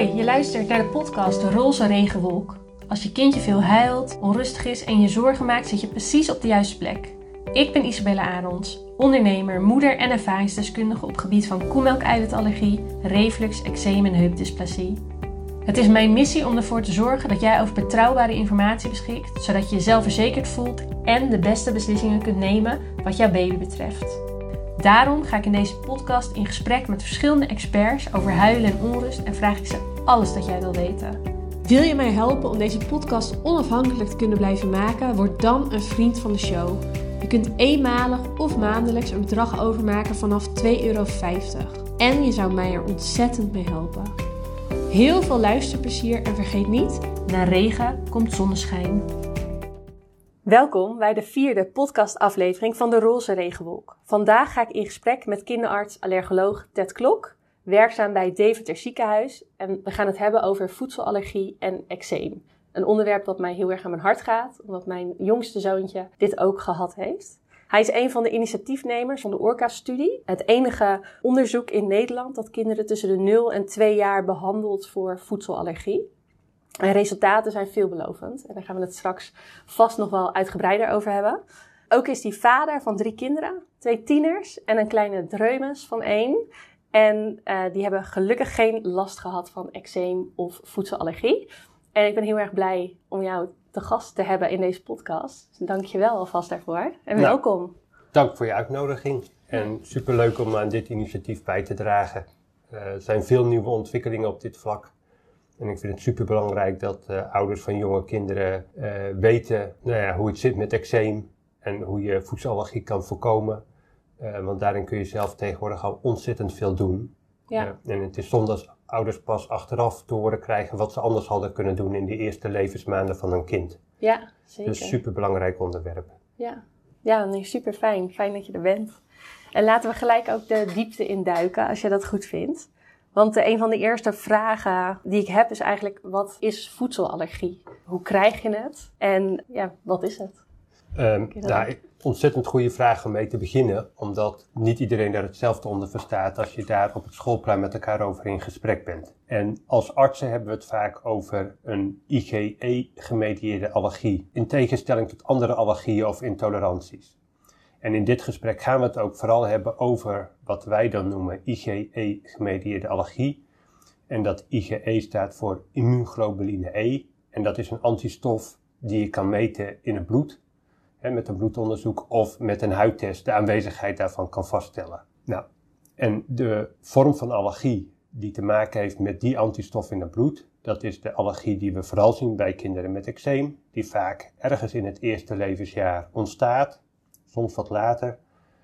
Je luistert naar de podcast Roze Regenwolk. Als je kindje veel huilt, onrustig is en je zorgen maakt, zit je precies op de juiste plek. Ik ben Isabella Arons, ondernemer, moeder en ervaringsdeskundige op gebied van koemelk-eiwitallergie, reflux, eczeem en heupdysplasie. Het is mijn missie om ervoor te zorgen dat jij over betrouwbare informatie beschikt, zodat je jezelf verzekerd voelt en de beste beslissingen kunt nemen wat jouw baby betreft. Daarom ga ik in deze podcast in gesprek met verschillende experts over huilen en onrust en vraag ik ze alles dat jij wil weten. Wil je mij helpen om deze podcast onafhankelijk te kunnen blijven maken? Word dan een vriend van de show. Je kunt eenmalig of maandelijks een bedrag overmaken vanaf 2,50 euro. En je zou mij er ontzettend mee helpen. Heel veel luisterplezier en vergeet niet, na regen komt zonneschijn. Welkom bij de vierde podcastaflevering van de Roze Regenwolk. Vandaag ga ik in gesprek met kinderarts-allergoloog Ted Klok, werkzaam bij Deventer Ziekenhuis. En we gaan het hebben over voedselallergie en eczeem. Een onderwerp dat mij heel erg aan mijn hart gaat, omdat mijn jongste zoontje dit ook gehad heeft. Hij is een van de initiatiefnemers van de ORCA-studie. Het enige onderzoek in Nederland dat kinderen tussen de 0 en 2 jaar behandelt voor voedselallergie. En resultaten zijn veelbelovend. En daar gaan we het straks vast nog wel uitgebreider over hebben. Ook is hij vader van drie kinderen, twee tieners en een kleine dreumes van één. En uh, die hebben gelukkig geen last gehad van eczeem of voedselallergie. En ik ben heel erg blij om jou te gast te hebben in deze podcast. Dus dank je wel alvast daarvoor. En Nou. welkom. Dank voor je uitnodiging en superleuk om aan dit initiatief bij te dragen. Eh, er zijn veel nieuwe ontwikkelingen op dit vlak. En ik vind het superbelangrijk dat eh, ouders van jonge kinderen eh, weten nou ja, hoe het zit met eczeem en hoe je voedselallergie kan voorkomen. Eh, want daarin kun je zelf tegenwoordig al ontzettend veel doen. Ja, en het is zonde als ouders pas achteraf te horen krijgen wat ze anders hadden kunnen doen in die eerste levensmaanden van een kind. ja zeker. Dus superbelangrijk onderwerp. Ja, ja nee, super fijn. Fijn dat je er bent. En laten we gelijk ook de diepte induiken, als je dat goed vindt. Want eh, een van de eerste vragen die ik heb is eigenlijk: wat is voedselallergie? Hoe krijg je het? En ja, wat is het? Ehm je dat nou, ontzettend goede vraag om mee te beginnen, omdat niet iedereen daar hetzelfde onder verstaat als je daar op het schoolplein met elkaar over in gesprek bent. En als artsen hebben we het vaak over een IgE-gemedieerde allergie, in tegenstelling tot andere allergieën of intoleranties. En in dit gesprek gaan we het ook vooral hebben over wat wij dan noemen IgE-gemedieerde allergie. En dat IgE staat voor immuunglobuline E. En dat is een antistof die je kan meten in het bloed met een bloedonderzoek of met een huidtest de aanwezigheid daarvan kan vaststellen. Nou, en de vorm van allergie die te maken heeft met die antistof in het bloed, dat is de allergie die we vooral zien bij kinderen met eczeem, die vaak ergens in het eerste levensjaar ontstaat, soms wat later,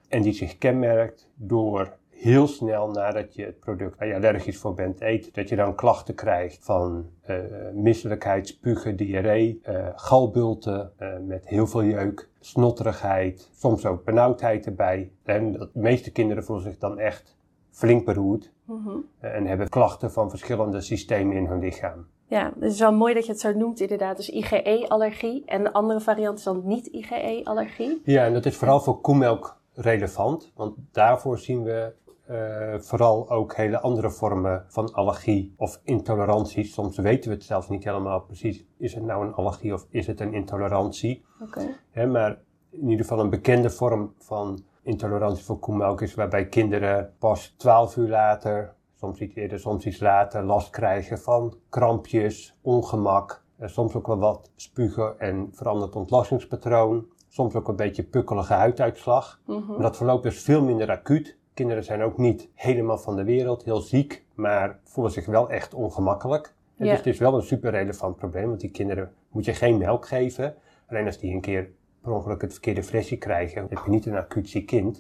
en die zich kenmerkt door heel snel nadat je het product waar je allergisch voor bent eet, dat je dan klachten krijgt van eh misselijkheid, spugen, diarree, eh, galbulten eh, met heel veel jeuk, snotterigheid, soms ook benauwdheid erbij. En de meeste kinderen voelen zich dan echt flink beroerd Mhm. en hebben klachten van verschillende systemen in hun lichaam. Ja, het is wel mooi dat je het zo noemt, inderdaad. Dus IgE-allergie. En de andere variant is dan niet IgE-allergie. Ja, en dat is vooral voor koemelk relevant, want daarvoor zien we eh, vooral ook hele andere vormen van allergie of intoleranties. Soms weten we het zelfs niet helemaal precies. Is het nou een allergie of is het een intolerantie? Oké. Maar in ieder geval een bekende vorm van intolerantie voor koemelk is waarbij kinderen pas 12 uur later, soms iets eerder, soms iets later, last krijgen van krampjes, ongemak, eh, soms ook wel wat spugen en veranderd ontlastingspatroon, soms ook een beetje pukkelige huiduitslag. Mhm. Maar dat verloopt dus veel minder acuut. Kinderen zijn ook niet helemaal van de wereld, heel ziek, maar voelen zich wel echt ongemakkelijk. En Ja. Dus het is wel een super relevant probleem, want die kinderen moet je geen melk geven. Alleen als die een keer per ongeluk het verkeerde flesje krijgen, heb je niet een acuut ziek kind.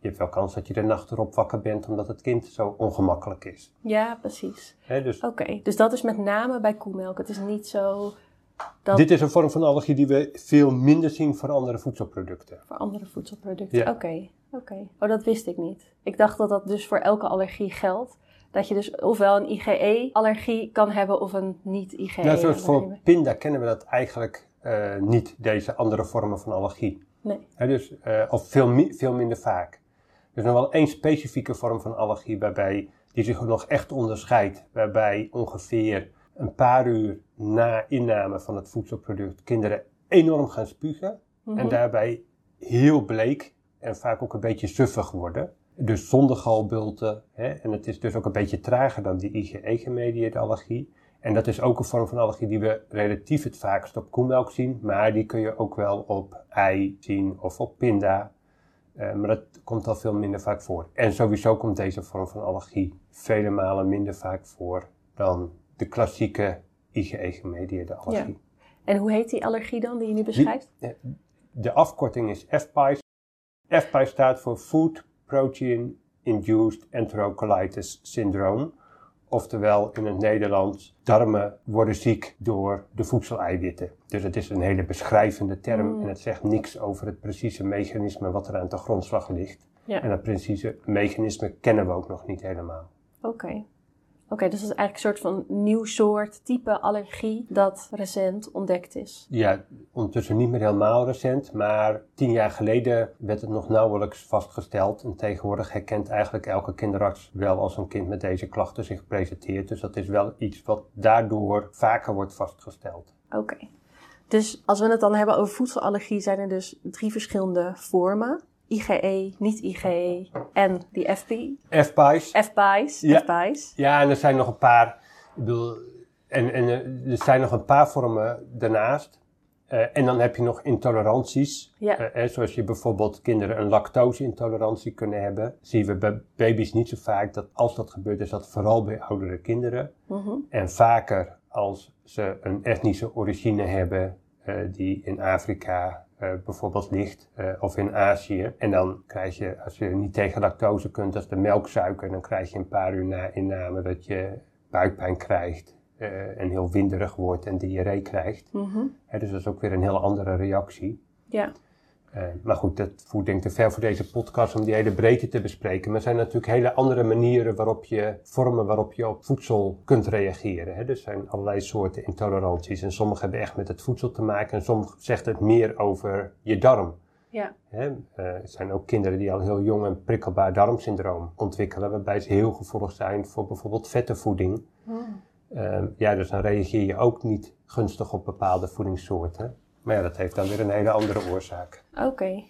Je hebt wel kans dat je de nacht erop wakker bent omdat het kind zo ongemakkelijk is. Ja, precies. Dus Oké, dus dat is met name bij koemelk. Het is niet zo dat dit is een vorm van allergie die we veel minder zien voor andere voedselproducten. voor andere voedselproducten. Ja. Oké, oké. Oh, dat wist ik niet. Ik dacht dat dat dus voor elke allergie geldt. Dat je dus ofwel een IgE-allergie kan hebben of een Nou, niet-IgE-allergie. zoals voor pinda kennen we dat eigenlijk eh, niet, deze andere vormen van allergie. Nee. Dus, eh, of veel, mi- veel minder vaak. Er is nog wel één specifieke vorm van allergie waarbij die zich nog echt onderscheidt, waarbij ongeveer een paar uur na inname van het voedselproduct kinderen enorm gaan spugen en Mhm. daarbij heel bleek en vaak ook een beetje suffig worden. Dus zonder galbulten. Hè? En het is dus ook een beetje trager dan die IgE-gemedieerde allergie. En dat is ook een vorm van allergie die we relatief het vaakst op koemelk zien. Maar die kun je ook wel op ei zien of op pinda. Eh, maar dat komt al veel minder vaak voor. En sowieso komt deze vorm van allergie vele malen minder vaak voor dan de klassieke IgE-gemedieerde allergie. En hoe heet die allergie dan die je nu beschrijft? De afkorting is FPIES. FPIES staat voor Food Protein Induced Enterocolitis Syndrome. Oftewel in het Nederlands, darmen worden ziek door de voedseleiwitten. Dus het is een hele beschrijvende term Mm. en het zegt niks over het precieze mechanisme wat er aan de grondslag ligt. Ja. En dat precieze mechanisme kennen we ook nog niet helemaal. Oké. Oké, dus dat is eigenlijk een soort van nieuw soort type allergie dat recent ontdekt is. Ja, ondertussen niet meer helemaal recent, maar tien jaar geleden werd het nog nauwelijks vastgesteld. En tegenwoordig herkent eigenlijk elke kinderarts wel als een kind met deze klachten zich presenteert. Dus dat is wel iets wat daardoor vaker wordt vastgesteld. Oké. Dus als we het dan hebben over voedselallergie, zijn er dus drie verschillende vormen. IgE, niet-IgE en die FP, FPIES. FPIES. Ja. FPIES. Ja, en er zijn nog een paar. Ik bedoel, en, en er zijn nog een paar vormen daarnaast. Eh, en dan heb je nog intoleranties. Ja. Eh, eh, zoals je bijvoorbeeld kinderen een lactose-intolerantie kunnen hebben. Zien we bij baby's niet zo vaak dat als dat gebeurt, is dat vooral bij oudere kinderen. Mhm. En vaker als ze een etnische origine hebben die in Afrika eh, bijvoorbeeld ligt eh, of in Azië. En dan krijg je, als je niet tegen lactose kunt, dat is de melksuiker, dan krijg je een paar uur na inname dat je buikpijn krijgt eh, en heel winderig wordt en diarree krijgt. Mhm. Dus dat is ook weer een heel andere reactie. Ja. Eh, maar goed, dat voert denk ik te ver voor deze podcast om die hele breedte te bespreken. Maar er zijn natuurlijk hele andere manieren waarop je, vormen waarop je op voedsel kunt reageren. Hè. Er zijn allerlei soorten intoleranties en sommige hebben echt met het voedsel te maken en sommige zegt het meer over je darm. Ja. Hè. Eh, er zijn ook kinderen die al heel jong een prikkelbaar darmsyndroom ontwikkelen, waarbij ze heel gevoelig zijn voor bijvoorbeeld vette voeding. Hmm. Ehm, ja, dus dan reageer je ook niet gunstig op bepaalde voedingssoorten. Maar ja, dat heeft dan weer een hele andere oorzaak. Oké.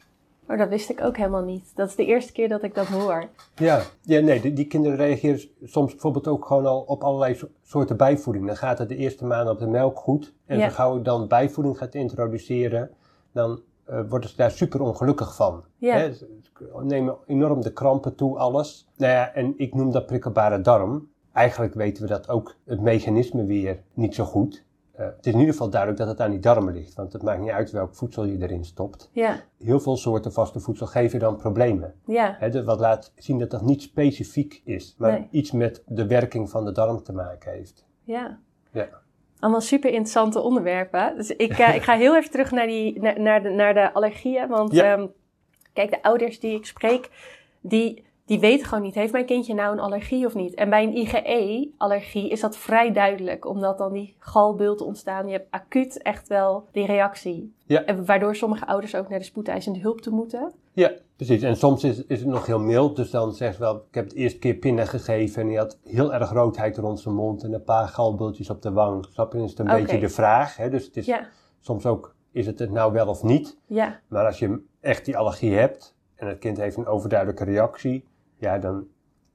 Maar dat wist ik ook helemaal niet. Dat is de eerste keer dat ik dat hoor. Ja, ja nee, die, die kinderen reageren soms bijvoorbeeld ook gewoon al op allerlei so- soorten bijvoeding. Dan gaat het de eerste maanden op de melk goed. En Ja. zo gauw dan bijvoeding gaat introduceren, dan eh, worden ze daar super ongelukkig van. Ja. Hè, ze nemen enorm de krampen toe, alles. Nou ja, en ik noem dat prikkelbare darm. Eigenlijk weten we dat ook het mechanisme weer niet zo goed. Eh, het is in ieder geval duidelijk dat het aan die darmen ligt, want het maakt niet uit welk voedsel je erin stopt. Ja. Heel veel soorten vaste voedsel geven dan problemen. Ja. Hè, dus wat laat zien dat dat niet specifiek is, maar Nee. iets met de werking van de darm te maken heeft. Ja. Ja. Allemaal super interessante onderwerpen. Dus ik, eh, ik ga heel even terug naar, die, naar, naar, de, naar de allergieën. Want Ja. ehm, kijk, de ouders die ik spreek, die, die weten gewoon niet, heeft mijn kindje nou een allergie of niet? En bij een IgE-allergie is dat vrij duidelijk, omdat dan die galbulten ontstaan. Je hebt acuut echt wel die reactie. Ja. En waardoor sommige ouders ook naar de spoedeisende hulp toe moeten. Ja, precies. En soms is, is het nog heel mild, dus dan zegt ze wel, ik heb het eerste keer pinda gegeven en die had heel erg roodheid rond zijn mond en een paar galbultjes op de wang. Snap je? Dan is het een beetje de vraag. Hè? Dus het is Ja, soms ook, is het het nou wel of niet? ja, Maar als je echt die allergie hebt en het kind heeft een overduidelijke reactie, ja, dan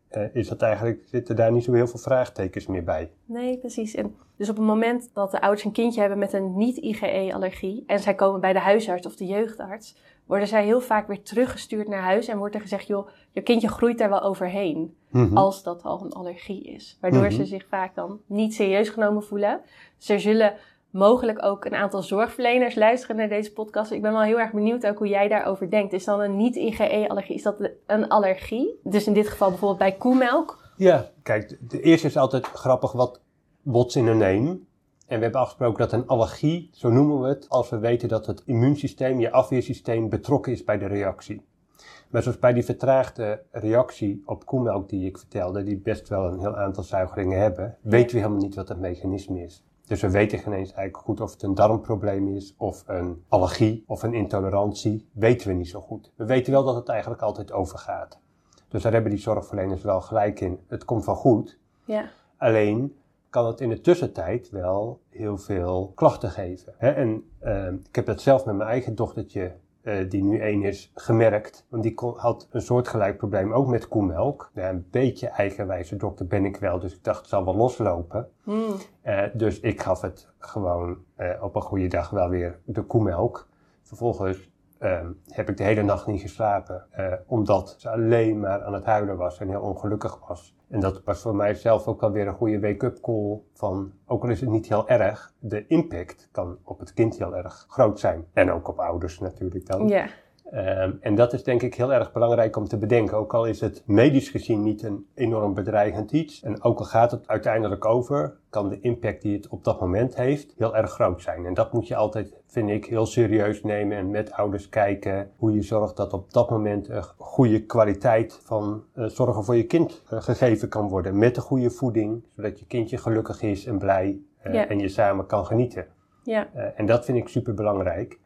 eh, is dat eigenlijk, zitten daar niet zo heel veel vraagtekens meer bij. Nee, precies. En dus op het moment dat de ouders een kindje hebben met een niet-IgE-allergie en zij komen bij de huisarts of de jeugdarts, worden zij heel vaak weer teruggestuurd naar huis en wordt er gezegd, joh, je kindje groeit daar wel overheen, Mhm. als dat al een allergie is. Waardoor Mhm. ze zich vaak dan niet serieus genomen voelen. Er zullen mogelijk ook een aantal zorgverleners luisteren naar deze podcast. Ik ben wel heel erg benieuwd ook hoe jij daarover denkt. Is dan een niet-IgE-allergie, is dat een allergie? Dus in dit geval bijvoorbeeld bij koemelk? Ja, kijk, de- eerste is altijd grappig wat what's in a name. En we hebben afgesproken dat een allergie, zo noemen we het, als we weten dat het immuunsysteem, je afweersysteem, betrokken is bij de reactie. Maar zoals bij die vertraagde reactie op koemelk die ik vertelde, die best wel een heel aantal zuigeringen hebben, weten we helemaal niet wat het mechanisme is. Dus we weten geen eens eigenlijk goed of het een darmprobleem is, of een allergie, of een intolerantie. Weten we niet zo goed. We weten wel dat het eigenlijk altijd overgaat. Dus daar hebben die zorgverleners wel gelijk in. Het komt wel goed. Ja. Alleen kan het in de tussentijd wel heel veel klachten geven. Hè? En uh, ik heb dat zelf met mijn eigen dochtertje, uh, die nu één is, gemerkt. Want die kon, had een soortgelijk probleem ook met koemelk. Ja, een beetje eigenwijze dokter ben ik wel, dus ik dacht het zal wel loslopen. Hmm. Uh, dus ik gaf het gewoon op een goede dag wel weer de koemelk. Vervolgens uh, heb ik de hele nacht niet geslapen, uh, omdat ze alleen maar aan het huilen was en heel ongelukkig was. En dat was voor mij zelf ook alweer een goede wake-up call van, ook al is het niet heel erg, de impact kan op het kind heel erg groot zijn. En ook op ouders natuurlijk dan. Ja. Um, en dat is denk ik heel erg belangrijk om te bedenken. Ook al is het medisch gezien niet een enorm bedreigend iets. En ook al gaat het uiteindelijk over, kan de impact die het op dat moment heeft heel erg groot zijn. En dat moet je altijd, vind ik, heel serieus nemen en met ouders kijken hoe je zorgt dat op dat moment een goede kwaliteit van uh, zorgen voor je kind uh, gegeven kan worden. Met de goede voeding, zodat je kindje gelukkig is en blij uh, ja. en je samen kan genieten. Ja. en dat vind ik super belangrijk.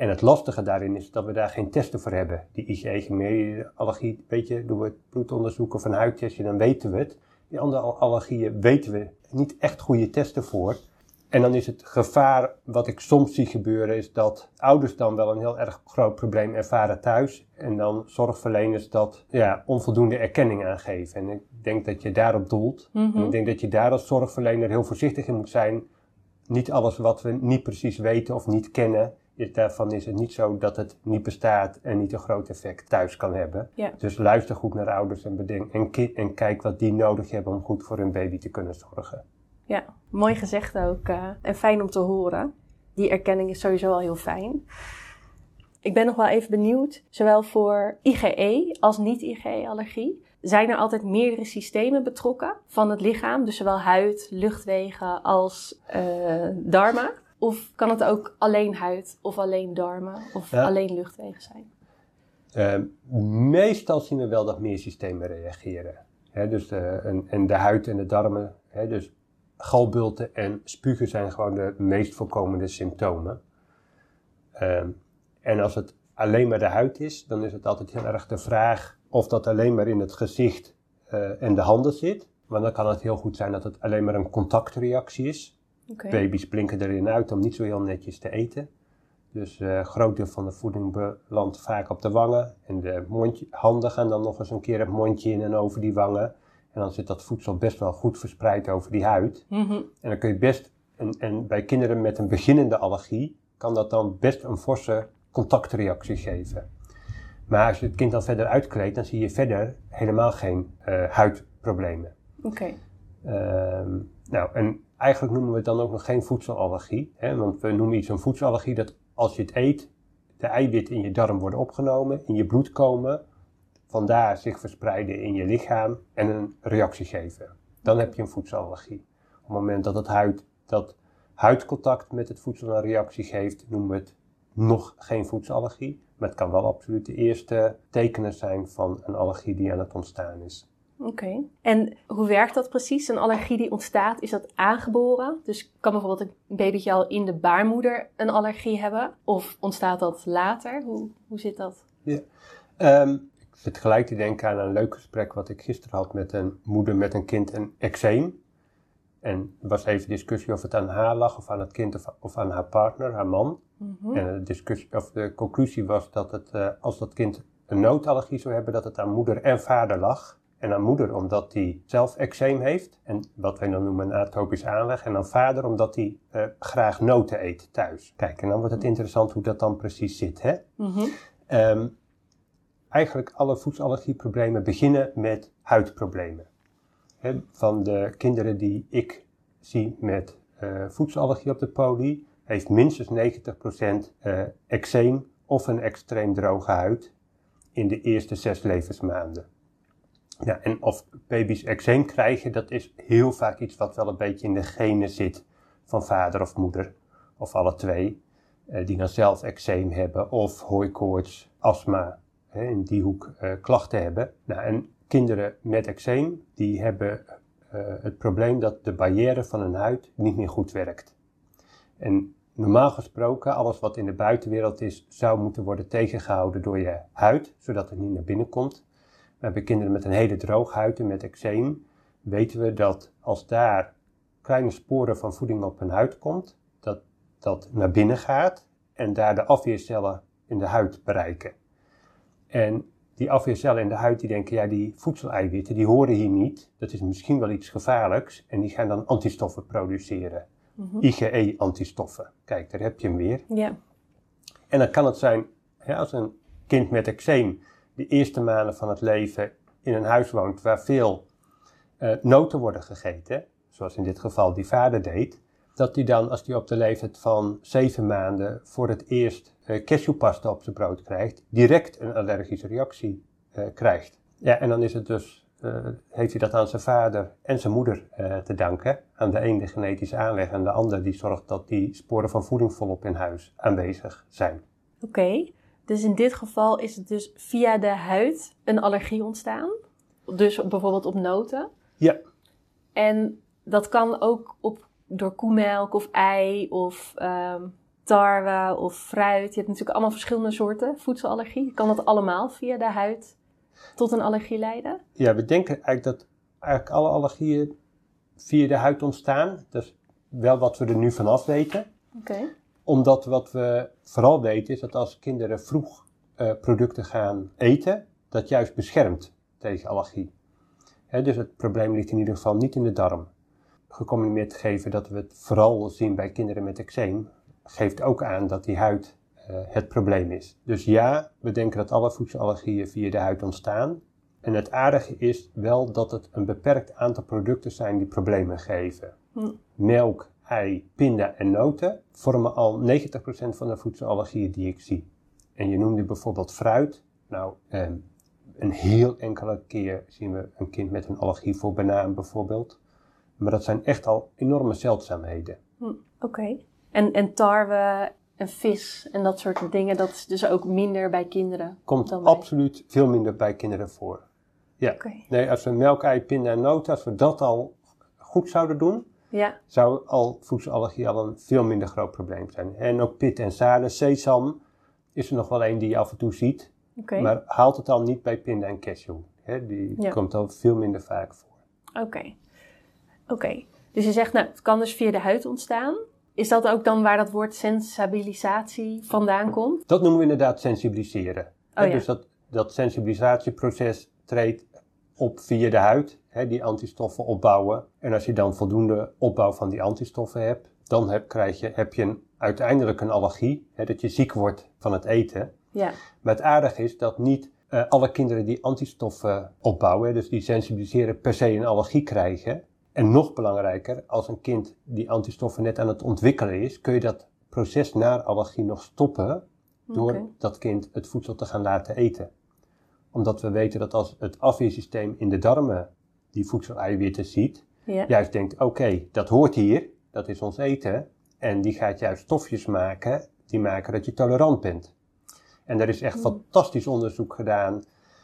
En het lastige daarin is dat we daar geen testen voor hebben. Die IgE-allergie, weet je, doen we het bloedonderzoek of een huidtestje, dan weten we het. Die andere allergieën weten we niet echt goede testen voor. En dan is het gevaar wat ik soms zie gebeuren, is dat ouders dan wel een heel erg groot probleem ervaren thuis. En dan zorgverleners dat ja, onvoldoende erkenning aangeven. En ik denk dat je daarop doelt. Mm -hmm. En ik denk dat je daar als zorgverlener heel voorzichtig in moet zijn. Niet alles wat we niet precies weten of niet kennen, is, daarvan is het niet zo dat het niet bestaat en niet een groot effect thuis kan hebben. Ja. Dus luister goed naar ouders en bedenk en, en, kijk wat die nodig hebben om goed voor hun baby te kunnen zorgen. Ja, mooi gezegd ook uh, en fijn om te horen. Die erkenning is sowieso al heel fijn. Ik ben nog wel even benieuwd, zowel voor IgE als niet-IgE-allergie. Zijn er altijd meerdere systemen betrokken van het lichaam, dus zowel huid, luchtwegen als uh, darmen? Of kan het ook alleen huid of alleen darmen of ja. alleen luchtwegen zijn? Uh, meestal zien we wel dat meer systemen reageren. Dus de, en, en, de huid en de darmen, dus galbulten en spugen zijn gewoon de meest voorkomende symptomen. Uh, en als het alleen maar de huid is, dan is het altijd heel erg de vraag of dat alleen maar in het gezicht uh, en de handen zit. Maar dan kan het heel goed zijn dat het alleen maar een contactreactie is. Okay. Baby's blinken erin uit om niet zo heel netjes te eten. Dus een uh, groot deel van de voeding belandt vaak op de wangen. En de mondje, handen gaan dan nog eens een keer het mondje in en over die wangen. En dan zit dat voedsel best wel goed verspreid over die huid. Mm -hmm. En dan kun je best, en, en bij kinderen met een beginnende allergie, kan dat dan best een forse contactreactie geven. Maar als je het kind dan verder uitkleedt, dan zie je verder helemaal geen uh, huidproblemen. Oké. Okay. Uh, nou, en eigenlijk noemen we het dan ook nog geen voedselallergie. Hè? Want we noemen iets een voedselallergie dat als je het eet, de eiwitten in je darm worden opgenomen, in je bloed komen, vandaar zich verspreiden in je lichaam en een reactie geven. Dan heb je een voedselallergie. Op het moment dat het huid, dat huidcontact met het voedsel een reactie geeft, noemen we het nog geen voedselallergie. Maar het kan wel absoluut de eerste tekenen zijn van een allergie die aan het ontstaan is. Oké. Okay. En hoe werkt dat precies? Een allergie die ontstaat, is dat aangeboren? Dus kan bijvoorbeeld een babytje al in de baarmoeder een allergie hebben? Of ontstaat dat later? Hoe, hoe zit dat? Ja. Um, ik zit gelijk te denken aan een leuk gesprek wat ik gisteren had met een moeder met een kind en eczeem. En er was even discussie of het aan haar lag, of aan het kind, of, of aan haar partner, haar man. Mm -hmm. En de, discussie, of de conclusie was dat het, uh, als dat kind een noodallergie zou hebben, dat het aan moeder en vader lag. En aan moeder omdat hij zelf eczeem heeft, en wat wij dan noemen een atopische aanleg. En aan vader omdat hij uh, graag noten eet thuis. Kijk, en dan wordt het interessant hoe dat dan precies zit. Hè? Mm -hmm. um, eigenlijk alle voedselallergieproblemen beginnen met huidproblemen. He, van de kinderen die ik zie met uh, voedselallergie op de poli, heeft minstens 90% uh, eczeem of een extreem droge huid in de eerste zes levensmaanden. Ja, en of baby's eczeem krijgen, dat is heel vaak iets wat wel een beetje in de genen zit van vader of moeder, of alle twee, uh, die dan zelf eczeem hebben, of hooikoorts, astma, hè, in die hoek uh, klachten hebben. Nou, en kinderen met eczeem, die hebben uh, het probleem dat de barrière van hun huid niet meer goed werkt. En normaal gesproken, alles wat in de buitenwereld is, zou moeten worden tegengehouden door je huid, zodat het niet naar binnen komt. Bij kinderen met een hele droge huid en met eczeem weten we dat als daar kleine sporen van voeding op hun huid komt, dat dat naar binnen gaat en daar de afweercellen in de huid bereiken. En die afweercellen in de huid die denken, ja die voedseleiwitten die horen hier niet, dat is misschien wel iets gevaarlijks en die gaan dan antistoffen produceren. IgE-antistoffen. Kijk, daar heb je hem weer. Ja. En dan kan het zijn, als een kind met eczeem de eerste maanden van het leven in een huis woont waar veel eh, noten worden gegeten, zoals in dit geval die vader deed, dat hij dan, als hij op de leeftijd van zeven maanden voor het eerst eh, cashewpasta op zijn brood krijgt, direct een allergische reactie eh, krijgt. Ja, en dan is het dus, heeft hij dat aan zijn vader en zijn moeder te danken. Aan de een de genetische aanleg en de ander die zorgt dat die sporen van voeding volop in huis aanwezig zijn. Oké, dus in dit geval is het dus via de huid een allergie ontstaan. Dus bijvoorbeeld op noten. Ja, En dat kan ook op, door koemelk of ei of ehm, tarwe of fruit. Je hebt natuurlijk allemaal verschillende soorten voedselallergie. Kan dat allemaal via de huid tot een allergie leiden? Ja, we denken eigenlijk dat eigenlijk alle allergieën via de huid ontstaan. Dat is wel wat we er nu vanaf weten. Oké. Omdat wat we vooral weten is dat als kinderen vroeg eh, producten gaan eten, dat juist beschermt tegen allergie. Dus het probleem ligt in ieder geval niet in de darm. Gecombineerd geven dat we het vooral zien bij kinderen met eczeem, geeft ook aan dat die huid eh, het probleem is. Dus ja, we denken dat alle voedselallergieën via de huid ontstaan. En het aardige is wel dat het een beperkt aantal producten zijn die problemen geven. Hm. Melk, ei, pinda en noten vormen al 90% van de voedselallergieën die ik zie. En je noemde bijvoorbeeld fruit. Nou, ehm, een heel enkele keer zien we een kind met een allergie voor banaan bijvoorbeeld. Maar dat zijn echt al enorme zeldzaamheden. Hm, Oké. En, en tarwe en vis en dat soort dingen, dat is dus ook minder bij kinderen. Komt bij- absoluut veel minder bij kinderen voor. Ja. Nee, als we melk, ei, pinda en noten, als we dat al goed zouden doen, Ja, zou al voedselallergie al een veel minder groot probleem zijn. En ook pit en zaden, sesam is er nog wel een die je af en toe ziet, maar haalt het al niet bij pinda en cashew. Hè, die Ja. komt al veel minder vaak voor. Oké. Oké. Dus je zegt, nou, het kan dus via de huid ontstaan. Is dat ook dan waar dat woord sensibilisatie vandaan komt? Dat noemen we inderdaad sensibiliseren. Oh ja. Dus dat, dat sensibilisatieproces treedt op via de huid, hè, die antistoffen opbouwen. En als je dan voldoende opbouw van die antistoffen hebt, dan heb, krijg je, heb je een, uiteindelijk een allergie, hè, dat je ziek wordt van het eten. Ja. Maar het aardige is dat niet eh, alle kinderen die antistoffen opbouwen, dus die sensibiliseren, per se een allergie krijgen. En nog belangrijker, als een kind die antistoffen net aan het ontwikkelen is, kun je dat proces naar allergie nog stoppen door dat kind het voedsel te gaan laten eten. Omdat we weten dat als het afweersysteem in de darmen die voedseleiwitten ziet, Ja. juist denkt, oké, dat hoort hier, dat is ons eten. En die gaat juist stofjes maken die maken dat je tolerant bent. En er is echt fantastisch onderzoek gedaan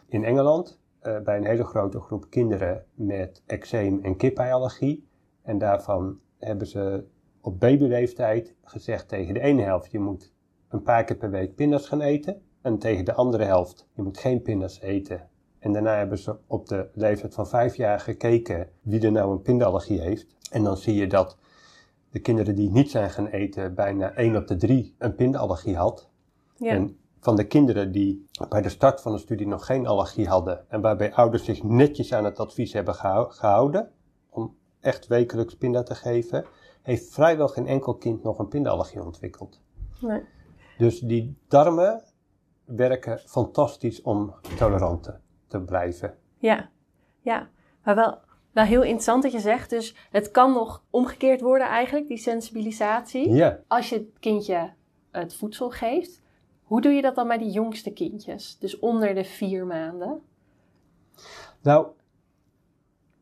in Engeland eh, bij een hele grote groep kinderen met eczeem en kipeiallergie. En daarvan hebben ze op babyleeftijd gezegd tegen de ene helft, je moet een paar keer per week pindas gaan eten. En tegen de andere helft, je moet geen pindas eten. En daarna hebben ze op de leeftijd van vijf jaar gekeken wie er nou een pindallergie heeft. En dan zie je dat de kinderen die niet zijn gaan eten, bijna 1 op de 3 een pindallergie had. Ja. En van de kinderen die bij de start van de studie nog geen allergie hadden en waarbij ouders zich netjes aan het advies hebben gehou- gehouden om echt wekelijks pinda te geven, heeft vrijwel geen enkel kind nog een pindallergie ontwikkeld. Nee. Dus die darmen werken fantastisch om tolerant te- blijven. Ja, ja. Maar wel, wel heel interessant dat je zegt. Dus het kan nog omgekeerd worden eigenlijk, die sensibilisatie. Ja, Als je het kindje het voedsel geeft. Hoe doe je dat dan bij die jongste kindjes? Dus onder de vier maanden. nou,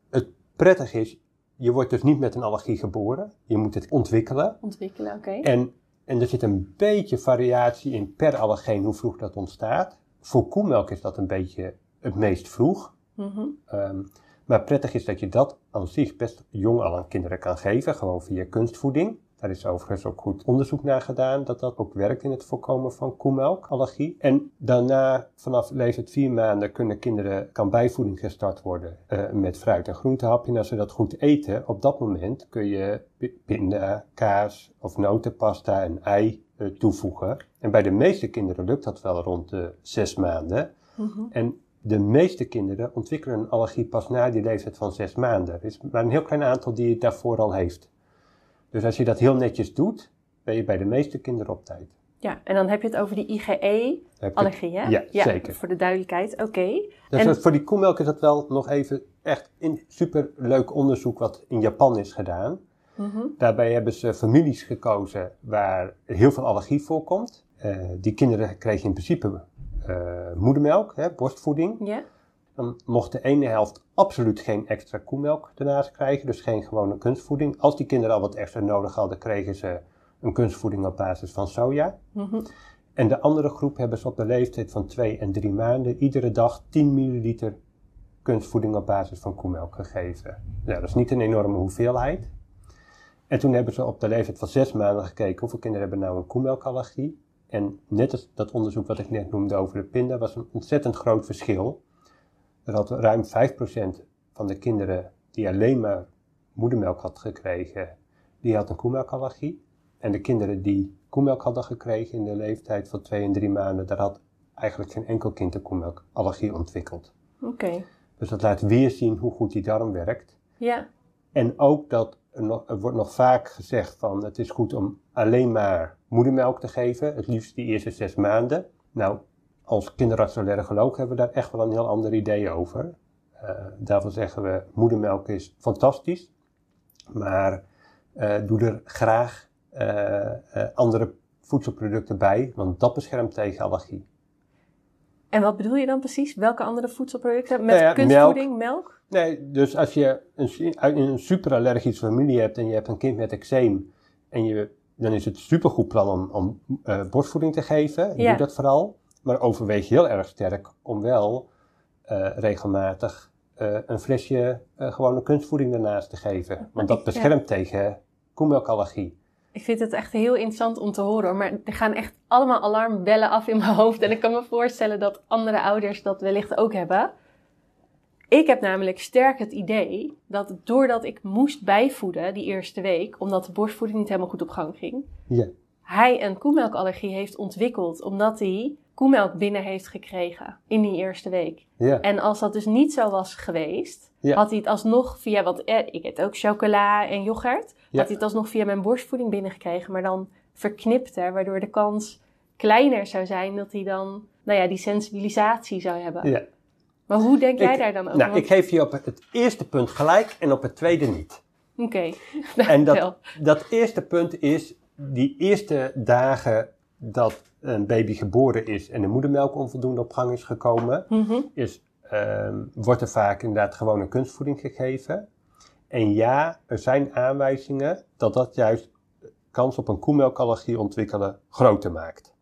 het prettige is, je wordt dus niet met een allergie geboren. Je moet het ontwikkelen. Ontwikkelen, oké. En, en er zit een beetje variatie in per allergeen hoe vroeg dat ontstaat. Voor koemelk is dat een beetje het meest vroeg. Mhm. Ehm, maar prettig is dat je dat aan zich best jong al aan kinderen kan geven, gewoon via kunstvoeding. Daar is overigens ook goed onderzoek naar gedaan dat dat ook werkt in het voorkomen van koemelkallergie. En daarna, vanaf leeftijd vier maanden, kunnen kinderen, kan bijvoeding gestart worden uh, met fruit- en groentehapje. En als ze dat goed eten, op dat moment kun je pinda, kaas of notenpasta en ei uh, toevoegen. En bij de meeste kinderen lukt dat wel rond de zes maanden. Mm -hmm. En de meeste kinderen ontwikkelen een allergie pas na die leeftijd van zes maanden. Er is maar een heel klein aantal die het daarvoor al heeft. Dus als je dat heel netjes doet, ben je bij de meeste kinderen op tijd. Ja, en dan heb je het over die IgE-allergie, hè? Ja, ja, zeker. Voor de duidelijkheid, oké. Okay. Dus en... voor die koemelk is dat wel nog even echt een superleuk onderzoek wat in Japan is gedaan. Mm -hmm. Daarbij hebben ze families gekozen waar heel veel allergie voorkomt. Uh, die kinderen kregen in principe moedermelk, hè, borstvoeding. Ja. Dan mocht de ene helft absoluut geen extra koemelk daarnaast krijgen, dus geen gewone kunstvoeding. Als die kinderen al wat extra nodig hadden, kregen ze een kunstvoeding op basis van soja. Mm -hmm. En de andere groep hebben ze op de leeftijd van 2 en 3 maanden iedere dag 10 milliliter kunstvoeding op basis van koemelk gegeven. Nou, dat is niet een enorme hoeveelheid. En toen hebben ze op de leeftijd van 6 maanden gekeken hoeveel kinderen hebben nou een koemelkallergie. En net als dat onderzoek wat ik net noemde over de pinda, was een ontzettend groot verschil. Er had ruim 5% van de kinderen die alleen maar moedermelk had gekregen, die had een koemelkallergie. En de kinderen die koemelk hadden gekregen in de leeftijd van 2 en 3 maanden, daar had eigenlijk geen enkel kind een koemelkallergie ontwikkeld. Oké. Okay. Dus dat laat weer zien hoe goed die darm werkt. Ja. En ook dat er, wordt nog vaak gezegd van het is goed om alleen maar moedermelk te geven, het liefst die eerste zes maanden. Nou, als kinderartsallergoloog hebben we daar echt wel een heel ander idee over. Uh, daarvan zeggen we, moedermelk is fantastisch, maar uh, doe er graag uh, andere voedselproducten bij, want dat beschermt tegen allergie. En wat bedoel je dan precies? Welke andere voedselproducten? Met nou ja, kunstvoeding, melk? melk? Nee, dus als je een, een superallergische familie hebt en je hebt een kind met eczeem, en je, dan is het supergoed plan om, om uh, borstvoeding te geven. Ja. doet dat vooral. Maar overweeg heel erg sterk om wel uh, regelmatig uh, een flesje gewone kunstvoeding daarnaast te geven. Want dat beschermt tegen koemelkallergie. Ik vind het echt heel interessant om te horen. Maar er gaan echt allemaal alarmbellen af in mijn hoofd. En ik kan me voorstellen dat andere ouders dat wellicht ook hebben. Ik heb namelijk sterk het idee dat doordat ik moest bijvoeden die eerste week, omdat de borstvoeding niet helemaal goed op gang ging. Hij een koemelkallergie heeft ontwikkeld omdat hij koemelk binnen heeft gekregen in die eerste week. Ja. En als dat dus niet zo was geweest, ja. had hij het alsnog via, wat eh, ik eet ook chocola en yoghurt, ja. had hij het alsnog via mijn borstvoeding binnengekregen, maar dan verknipter, waardoor de kans kleiner zou zijn dat hij dan, nou ja, die sensibilisatie zou hebben. Ja. Maar hoe denk jij ik, daar dan over? Nou, ik geef je op het eerste punt gelijk en op het tweede niet. Oké. Okay. en dat, dat eerste punt is, die eerste dagen dat een baby geboren is en de moedermelk onvoldoende op gang is gekomen, mm -hmm. is, um, wordt er vaak inderdaad gewoon een kunstvoeding gegeven. En ja, er zijn aanwijzingen dat dat juist kans op een koemelkallergie ontwikkelen groter maakt.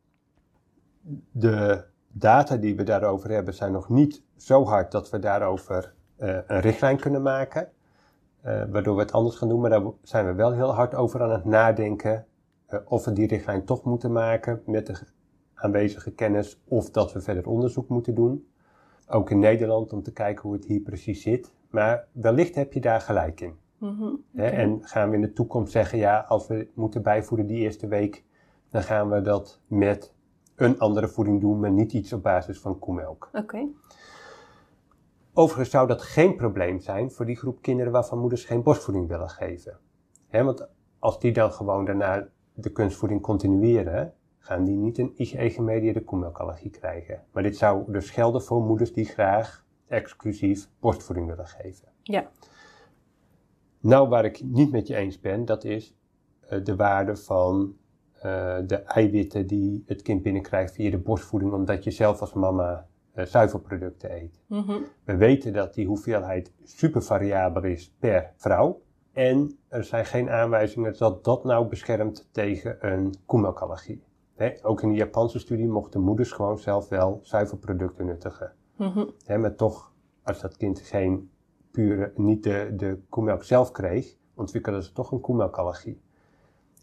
De data die we daarover hebben zijn nog niet zo hard dat we daarover uh, een richtlijn kunnen maken. Uh, waardoor we het anders gaan doen, maar daar zijn we wel heel hard over aan het nadenken of we die richtlijn toch moeten maken met de aanwezige kennis of dat we verder onderzoek moeten doen. Ook in Nederland om te kijken hoe het hier precies zit. Maar wellicht heb je daar gelijk in. Mm -hmm, okay. En gaan we in de toekomst zeggen, ja, als we moeten bijvoeden die eerste week, dan gaan we dat met een andere voeding doen, maar niet iets op basis van koemelk. Oké. Okay. Overigens zou dat geen probleem zijn voor die groep kinderen waarvan moeders geen borstvoeding willen geven. He, want als die dan gewoon daarna de kunstvoeding continueren, gaan die niet een IgE-gemedieerde koemelkallergie krijgen. Maar dit zou dus gelden voor moeders die graag exclusief borstvoeding willen geven. Ja. Nou, waar ik niet met je eens ben, dat is uh, de waarde van uh, de eiwitten die het kind binnenkrijgt via de borstvoeding, omdat je zelf als mama uh, zuivelproducten eet. Mm -hmm. We weten dat die hoeveelheid super variabel is per vrouw. En er zijn geen aanwijzingen dat dat nou beschermt tegen een koemelkallergie. He, ook in de Japanse studie mochten moeders gewoon zelf wel zuivelproducten nuttigen. Mm -hmm. He, maar toch, als dat kind geen pure, niet de, de koemelk zelf kreeg, ontwikkelde ze toch een koemelkallergie.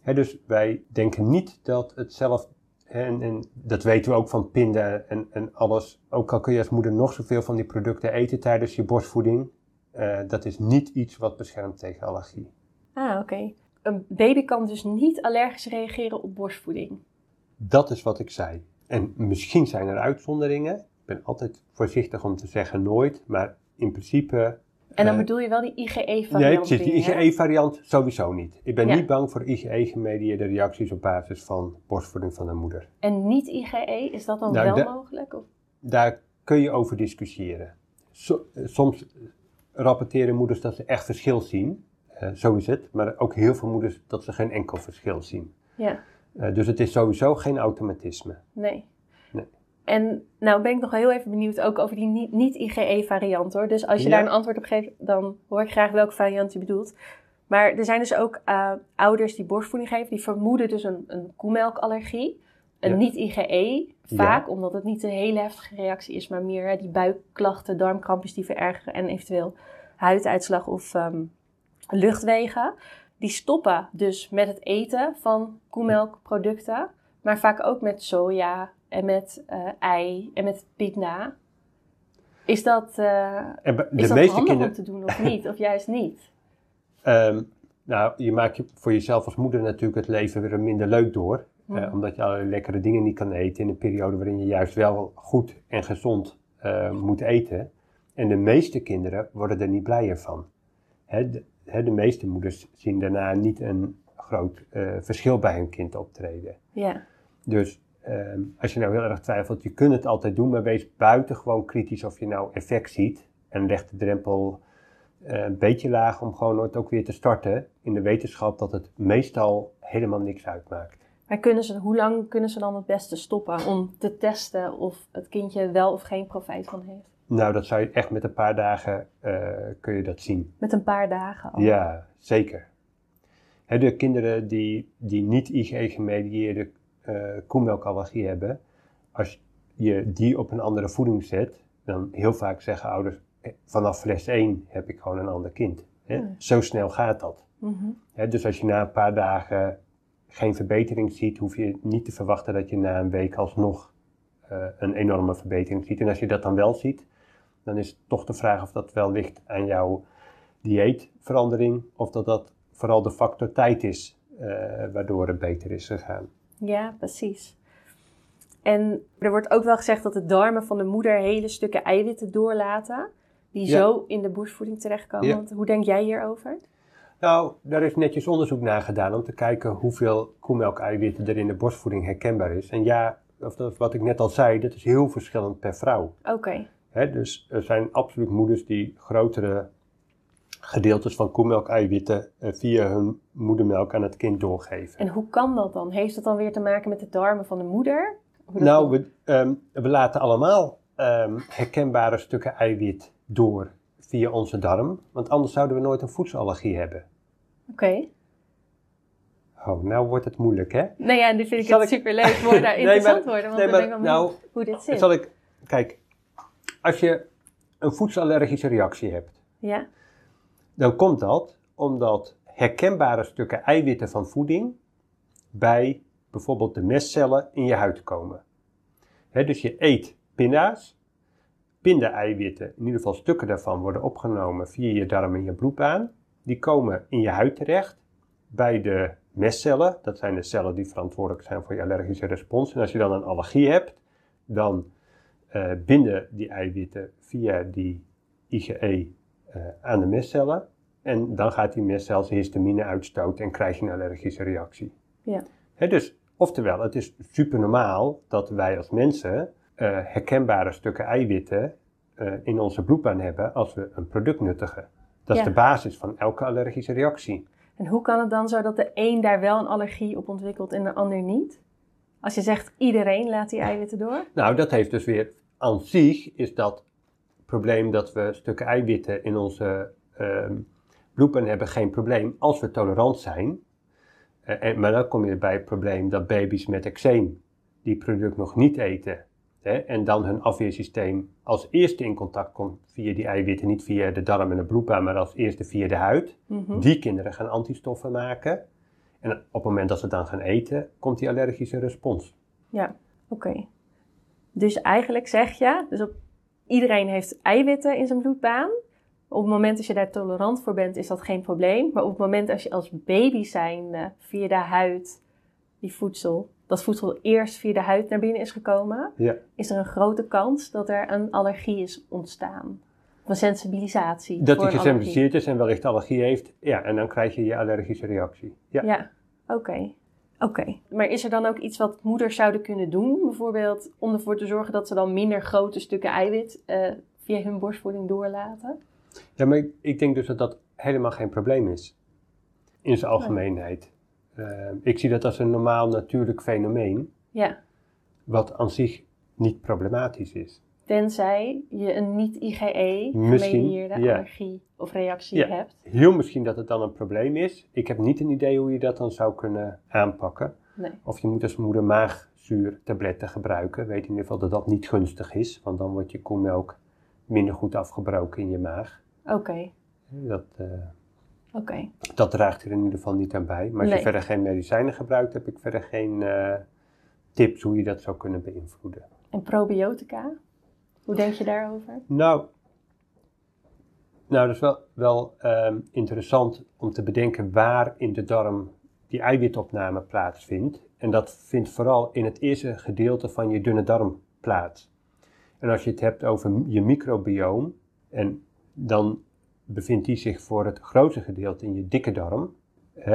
Dus wij denken niet dat het zelf, en, en dat weten we ook van pinda en, en alles, ook al kun je als moeder nog zoveel van die producten eten tijdens je borstvoeding, uh, dat is niet iets wat beschermt tegen allergie. Ah, oké. Een baby kan dus niet allergisch reageren op borstvoeding. Dat is wat ik zei. En misschien zijn er uitzonderingen. Ik ben altijd voorzichtig om te zeggen nooit, maar in principe en dan bedoel je wel die IgE-variant? Nee, precies. Die IgE-variant sowieso niet. Ik ben niet bang voor IgE-gemedieerde reacties op basis van borstvoeding van de moeder. En niet IgE, is dat dan nou, wel mogelijk? Of? Daar kun je over discussiëren. soms rapporteren moeders dat ze echt verschil zien. Uh, zo is het. Maar ook heel veel moeders dat ze geen enkel verschil zien. Ja. Uh, dus het is sowieso geen automatisme. Nee. En nou ben ik nog heel even benieuwd ook over die niet-IgE-variant hoor. Dus als je daar een antwoord op geeft, dan hoor ik graag welke variant je bedoelt. Maar er zijn dus ook uh, ouders die borstvoeding geven, die vermoeden dus een, een koemelkallergie. Een niet-IgE, vaak, omdat het niet een hele heftige reactie is, maar meer hè, die buikklachten, darmkrampjes die verergeren en eventueel huiduitslag of um, luchtwegen. Die stoppen dus met het eten van koemelkproducten, maar vaak ook met soja, en met uh, ei en met pinda. Is dat, uh, de is dat handig om te doen of niet? Of juist niet? Um, nou, je maakt voor jezelf als moeder natuurlijk het leven weer minder leuk door. Mm. Uh, omdat je allerlei lekkere dingen niet kan eten in een periode waarin je juist wel goed en gezond moet eten. En de meeste kinderen worden er niet blijer van. Hè, de, hè, de meeste moeders zien daarna niet een groot verschil bij hun kind optreden. Ja. Dus Ehm, als je nou heel erg twijfelt, je kunt het altijd doen, maar wees buitengewoon kritisch of je nou effect ziet. En leg de drempel uh, een beetje laag om gewoon nooit ook weer te starten. In de wetenschap dat het meestal helemaal niks uitmaakt. Maar kunnen ze, hoe lang kunnen ze dan het beste stoppen om te testen of het kindje wel of geen profijt van heeft? Nou, dat zou je echt met een paar dagen uh, kun je dat zien. Met een paar dagen al? Ja, zeker. de kinderen die, die niet IgE-gemedieerde uh, koemelkallergie hebben, als je die op een andere voeding zet, dan heel vaak zeggen ouders, eh, vanaf fles 1 heb ik gewoon een ander kind. Hè? Zo snel gaat dat. Mm dus als je na een paar dagen geen verbetering ziet, hoef je niet te verwachten dat je na een week alsnog uh, een enorme verbetering ziet. En als je dat dan wel ziet, dan is toch de vraag of dat wel ligt aan jouw dieetverandering of dat dat vooral de factor tijd is uh, waardoor het beter is gegaan. Ja, precies. En er wordt ook wel gezegd dat de darmen van de moeder hele stukken eiwitten doorlaten. Die zo in de borstvoeding terechtkomen. Ja. Hoe denk jij hierover? Nou, daar is netjes onderzoek naar gedaan om te kijken hoeveel koemelkeiwitten er in de borstvoeding herkenbaar is. En ja, of dat, wat ik net al zei, dat is heel verschillend per vrouw. Oké. Dus er zijn absoluut moeders die grotere gedeeltes van koemelk-eiwitten eh, via hun moedermelk aan het kind doorgeven. En hoe kan dat dan? Heeft dat dan weer te maken met de darmen van de moeder? Nou, we, um, we, laten allemaal um, herkenbare stukken eiwit door via onze darm, want anders zouden we nooit een voedselallergie hebben. Oké. Okay. Oh, nou wordt het moeilijk, hè? Nou ja, nu vind ik het ik... superleuk. Mooi daar interessant worden, want nee, maar, dan denk ik nou, hoe dit zit. Zal ik, kijk, als je een voedselallergische reactie hebt, ja dan komt dat omdat herkenbare stukken eiwitten van voeding bij bijvoorbeeld de mestcellen in je huid komen. dus je eet pinda's. Pinda-eiwitten, in ieder geval stukken daarvan, worden opgenomen via je darm en je bloedbaan. Die komen in je huid terecht bij de mestcellen. Dat zijn de cellen die verantwoordelijk zijn voor je allergische respons. En als je dan een allergie hebt, dan uh, binden die eiwitten via die IgE uh, aan de mestcellen. En dan gaat die mestcel histamine uitstoten en krijg je een allergische reactie. Ja. dus, oftewel, het is super normaal dat wij als mensen uh, herkenbare stukken eiwitten uh, in onze bloedbaan hebben als we een product nuttigen. Dat is de basis van elke allergische reactie. En hoe kan het dan zo dat de een daar wel een allergie op ontwikkelt en de ander niet? Als je zegt iedereen laat die eiwitten door? Nou, dat heeft dus weer aan zich is dat probleem dat we stukken eiwitten in onze uh, bloedbaan hebben geen probleem als we tolerant zijn. Uh, en, maar dan kom je bij het probleem dat baby's met eczeem die product nog niet eten. Hè, en dan hun afweersysteem als eerste in contact komt via die eiwitten, niet via de darm en de bloedbaan, maar als eerste via de huid. Mhm. Die kinderen gaan antistoffen maken. En op het moment dat ze dan gaan eten, komt die allergische respons. Ja, oké. Dus eigenlijk zeg je, dus op, iedereen heeft eiwitten in zijn bloedbaan. Op het moment dat je daar tolerant voor bent, is dat geen probleem. Maar op het moment als je als baby zijnde via de huid die voedsel, dat voedsel eerst via de huid naar binnen is gekomen, Ja. is er een grote kans dat er een allergie is ontstaan. Of een sensibilisatie. Dat hij gesensibiliseerd is en wellicht allergie heeft. Ja, en dan krijg je je allergische reactie. Ja. Ja, oké. Oké. Maar is er dan ook iets wat moeders zouden kunnen doen? Bijvoorbeeld om ervoor te zorgen dat ze dan minder grote stukken eiwit eh, via hun borstvoeding doorlaten? Ja, maar ik, ik denk dus dat dat helemaal geen probleem is. In zijn algemeenheid. Eh, ik zie dat als een normaal natuurlijk fenomeen, Ja. wat aan zich niet problematisch is. Tenzij je een niet-IgE gemedieerde ja. allergie of reactie Ja. hebt. Heel misschien dat het dan een probleem is. Ik heb niet een idee hoe je dat dan zou kunnen aanpakken. Nee. Of je moet als moeder maagzuurtabletten gebruiken. Weet in ieder geval dat dat niet gunstig is, want dan wordt je koemelk minder goed afgebroken in je maag. Oké. Dat, eh, Oké. dat draagt er in ieder geval niet aan bij. Maar als Nee. je verder geen medicijnen gebruikt, heb ik verder geen eh, tips hoe je dat zou kunnen beïnvloeden. En probiotica? Hoe denk je daarover? Nou, nou dat is wel, wel ehm, interessant om te bedenken waar in de darm die eiwitopname plaatsvindt. En dat vindt vooral in het eerste gedeelte van je dunne darm plaats. En als je het hebt over je microbioom, en dan bevindt die zich voor het grootste gedeelte in je dikke darm.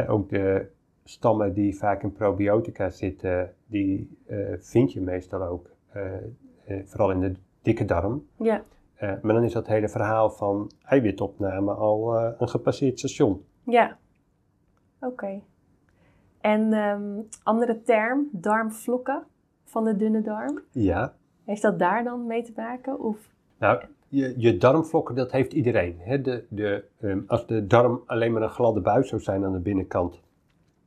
Ook de stammen die vaak in probiotica zitten, die eh, vind je meestal ook, eh, eh, vooral in de dikke darm. Ja. Maar dan is dat hele verhaal van eiwitopname al een gepasseerd station. Ja. Oké. En ehm, andere term, darmvlokken van de dunne darm. Ja. Heeft dat daar dan mee te maken? Of Nou, je, je darmvlokken, dat heeft iedereen. Hè? De, de, ehm, als de darm alleen maar een gladde buis zou zijn aan de binnenkant,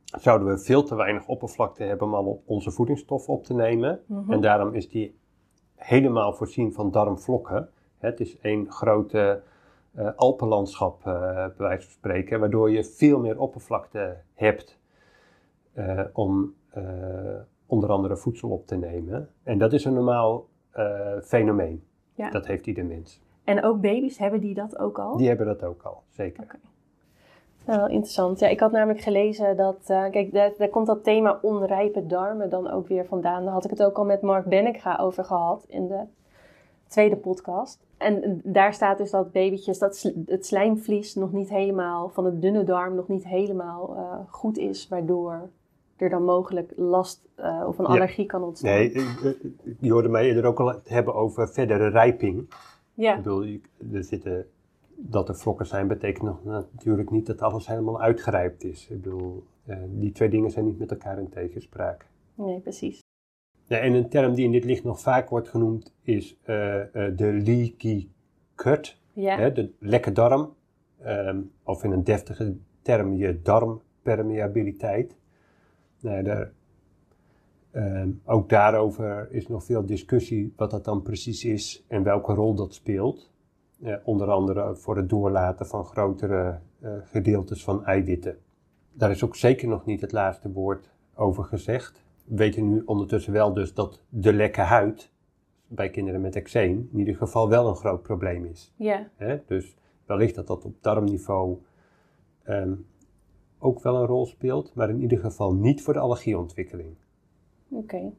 zouden we veel te weinig oppervlakte hebben om al onze voedingsstoffen op te nemen. Mhm. En daarom is die helemaal voorzien van darmvlokken. Het is één grote eh, alpenlandschap, eh bij wijze van spreken, waardoor je veel meer oppervlakte hebt eh, om onder andere voedsel op te nemen. En dat is een normaal fenomeen. Ja. Dat heeft ieder mens. En ook baby's, hebben die dat ook al? Die hebben dat ook al, zeker. Nou, wel interessant. Ja, ik had namelijk gelezen dat, eh, kijk, daar, daar komt dat thema onrijpe darmen dan ook weer vandaan. Daar had ik het ook al met Mark Bennekga over gehad in de tweede podcast. En daar staat dus dat babytjes, dat het slijmvlies nog niet helemaal, van de dunne darm nog niet helemaal eh, goed is, waardoor er dan mogelijk last eh, of een Ja. allergie kan ontstaan. Nee, eh, je hoorde mij eerder ook al hebben over verdere rijping. Ik Ja, bedoel, je- er zitten, dat er vlokken zijn, betekent nog natuurlijk niet dat alles helemaal uitgerijpt is. Ik bedoel, eh, die twee dingen zijn niet met elkaar in tegenspraak. nee, precies. Ja, en een term die in dit licht nog vaak wordt genoemd is de leaky gut, Ja, hè, de lekke darm. Ehm, of in een deftige term je darmpermeabiliteit. Nou, daar, ehm, ook daarover is nog veel discussie wat dat dan precies is en welke rol dat speelt. Onder andere voor het doorlaten van grotere eh, gedeeltes van eiwitten. Daar is ook zeker nog niet het laatste woord over gezegd. We weten nu ondertussen wel dus dat de lekke huid bij kinderen met eczeem in ieder geval wel een groot probleem is. ja? Dus wellicht dat dat op darmniveau ehm, ook wel een rol speelt, maar in ieder geval niet voor de allergieontwikkeling. oké.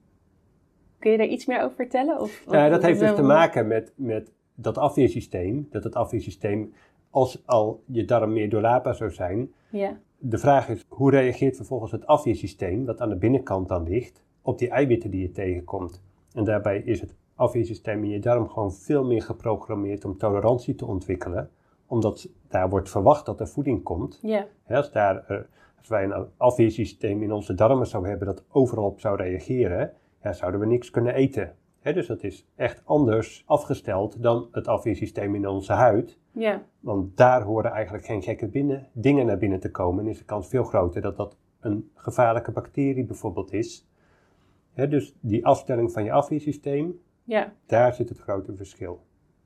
Kun je daar iets meer over vertellen? Of, Ja, of- dat heeft dus te maken met, met dat afweersysteem. Dat het afweersysteem, als al je darm meer doorlaatbaar zou zijn, Ja, de vraag is, hoe reageert vervolgens het afweersysteem, dat aan de binnenkant dan ligt, op die eiwitten die je tegenkomt? En daarbij is het afweersysteem in je darm gewoon veel meer geprogrammeerd om tolerantie te ontwikkelen, omdat daar wordt verwacht dat er voeding komt. ja, Hè, als, daar, eh, als wij een afweersysteem in onze darmen zouden hebben dat overal op zou reageren, ja, zouden we niks kunnen eten. Hè, dus dat is echt anders afgesteld dan het afweersysteem in onze huid. ja, Want daar horen eigenlijk geen gekke binnen, dingen naar binnen te komen. En is de kans veel groter dat dat een gevaarlijke bacterie bijvoorbeeld is. Hè, dus die afstelling van je afweersysteem, ja. daar zit het grote verschil.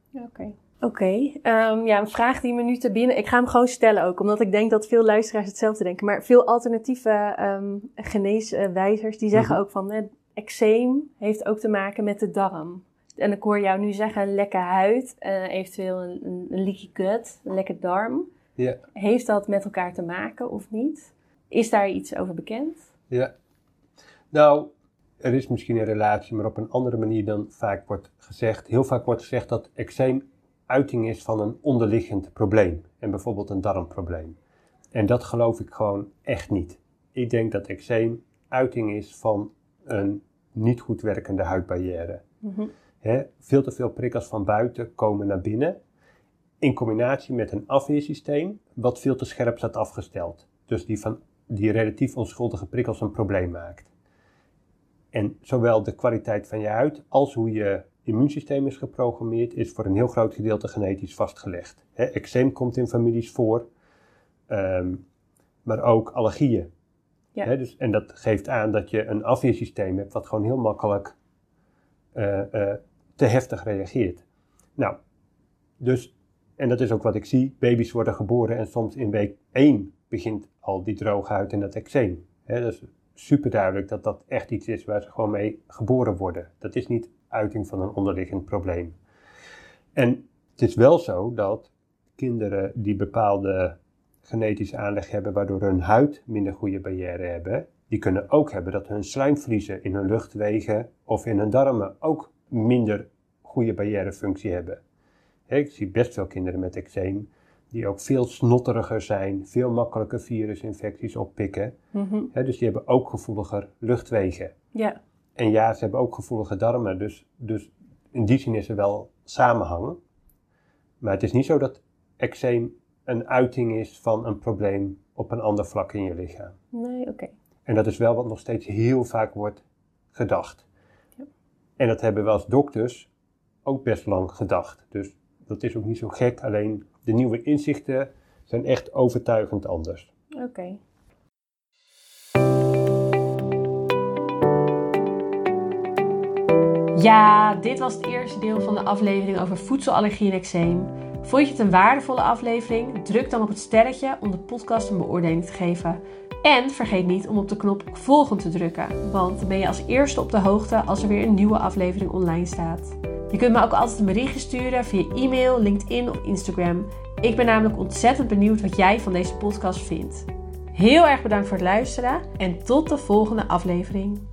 Ja, Oké. Ehm, ja, een vraag die me nu te binnen. Ik ga hem gewoon stellen ook, omdat ik denk dat veel luisteraars hetzelfde denken. Maar veel alternatieve um, geneeswijzers die zeggen mhm. ook van eh, eczeem heeft ook te maken met de darm. En ik hoor jou nu zeggen lekke huid, uh, eventueel een, een, een leaky gut, een lekke darm. Ja. Heeft dat met elkaar te maken of niet? Is daar iets over bekend? Ja. Nou, er is misschien een relatie, maar op een andere manier dan vaak wordt gezegd. Heel vaak wordt gezegd dat eczeem uiting is van een onderliggend probleem. En bijvoorbeeld een darmprobleem. En dat geloof ik gewoon echt niet. Ik denk dat eczeem uiting is van een niet goed werkende huidbarrière. Mm veel te veel prikkels van buiten komen naar binnen. In combinatie met een afweersysteem wat veel te scherp staat afgesteld. Dus die, van, die relatief onschuldige prikkels een probleem maakt. En zowel de kwaliteit van je huid als hoe je immuunsysteem is geprogrammeerd, is voor een heel groot gedeelte genetisch vastgelegd. He, eczeem komt in families voor, ehm, maar ook allergieën. Ja. dus, en dat geeft aan dat je een afweersysteem hebt wat gewoon heel makkelijk uh, uh, te heftig reageert. Nou, dus, en dat is ook wat ik zie, baby's worden geboren en soms in week 1 begint al die droge huid en dat eczeem. He, dat is super duidelijk dat dat echt iets is waar ze gewoon mee geboren worden. Dat is niet uiting van een onderliggend probleem. En het is wel zo dat kinderen die bepaalde genetische aanleg hebben, waardoor hun huid minder goede barrière hebben, die kunnen ook hebben dat hun slijmvliezen in hun luchtwegen of in hun darmen ook minder goede barrièrefunctie hebben. Ik zie best veel kinderen met eczeem die ook veel snotteriger zijn, veel makkelijker virusinfecties oppikken. Mm dus die hebben ook gevoeliger luchtwegen. Ja. En ja, ze hebben ook gevoelige darmen, dus, dus in die zin is er wel samenhang. Maar het is niet zo dat eczeem een uiting is van een probleem op een ander vlak in je lichaam. Nee, oké. En dat is wel wat nog steeds heel vaak wordt gedacht. Ja. En dat hebben we als dokters ook best lang gedacht. Dus dat is ook niet zo gek, alleen de nieuwe inzichten zijn echt overtuigend anders. Oké. Ja, dit was het eerste deel van de aflevering over voedselallergie en eczeem. Vond je het een waardevolle aflevering? Druk dan op het sterretje om de podcast een beoordeling te geven. En vergeet niet om op de knop volgen te drukken, want dan ben je als eerste op de hoogte als er weer een nieuwe aflevering online staat. Je kunt me ook altijd een berichtje sturen via e-mail, LinkedIn of Instagram. Ik ben namelijk ontzettend benieuwd wat jij van deze podcast vindt. Heel erg bedankt voor het luisteren en tot de volgende aflevering.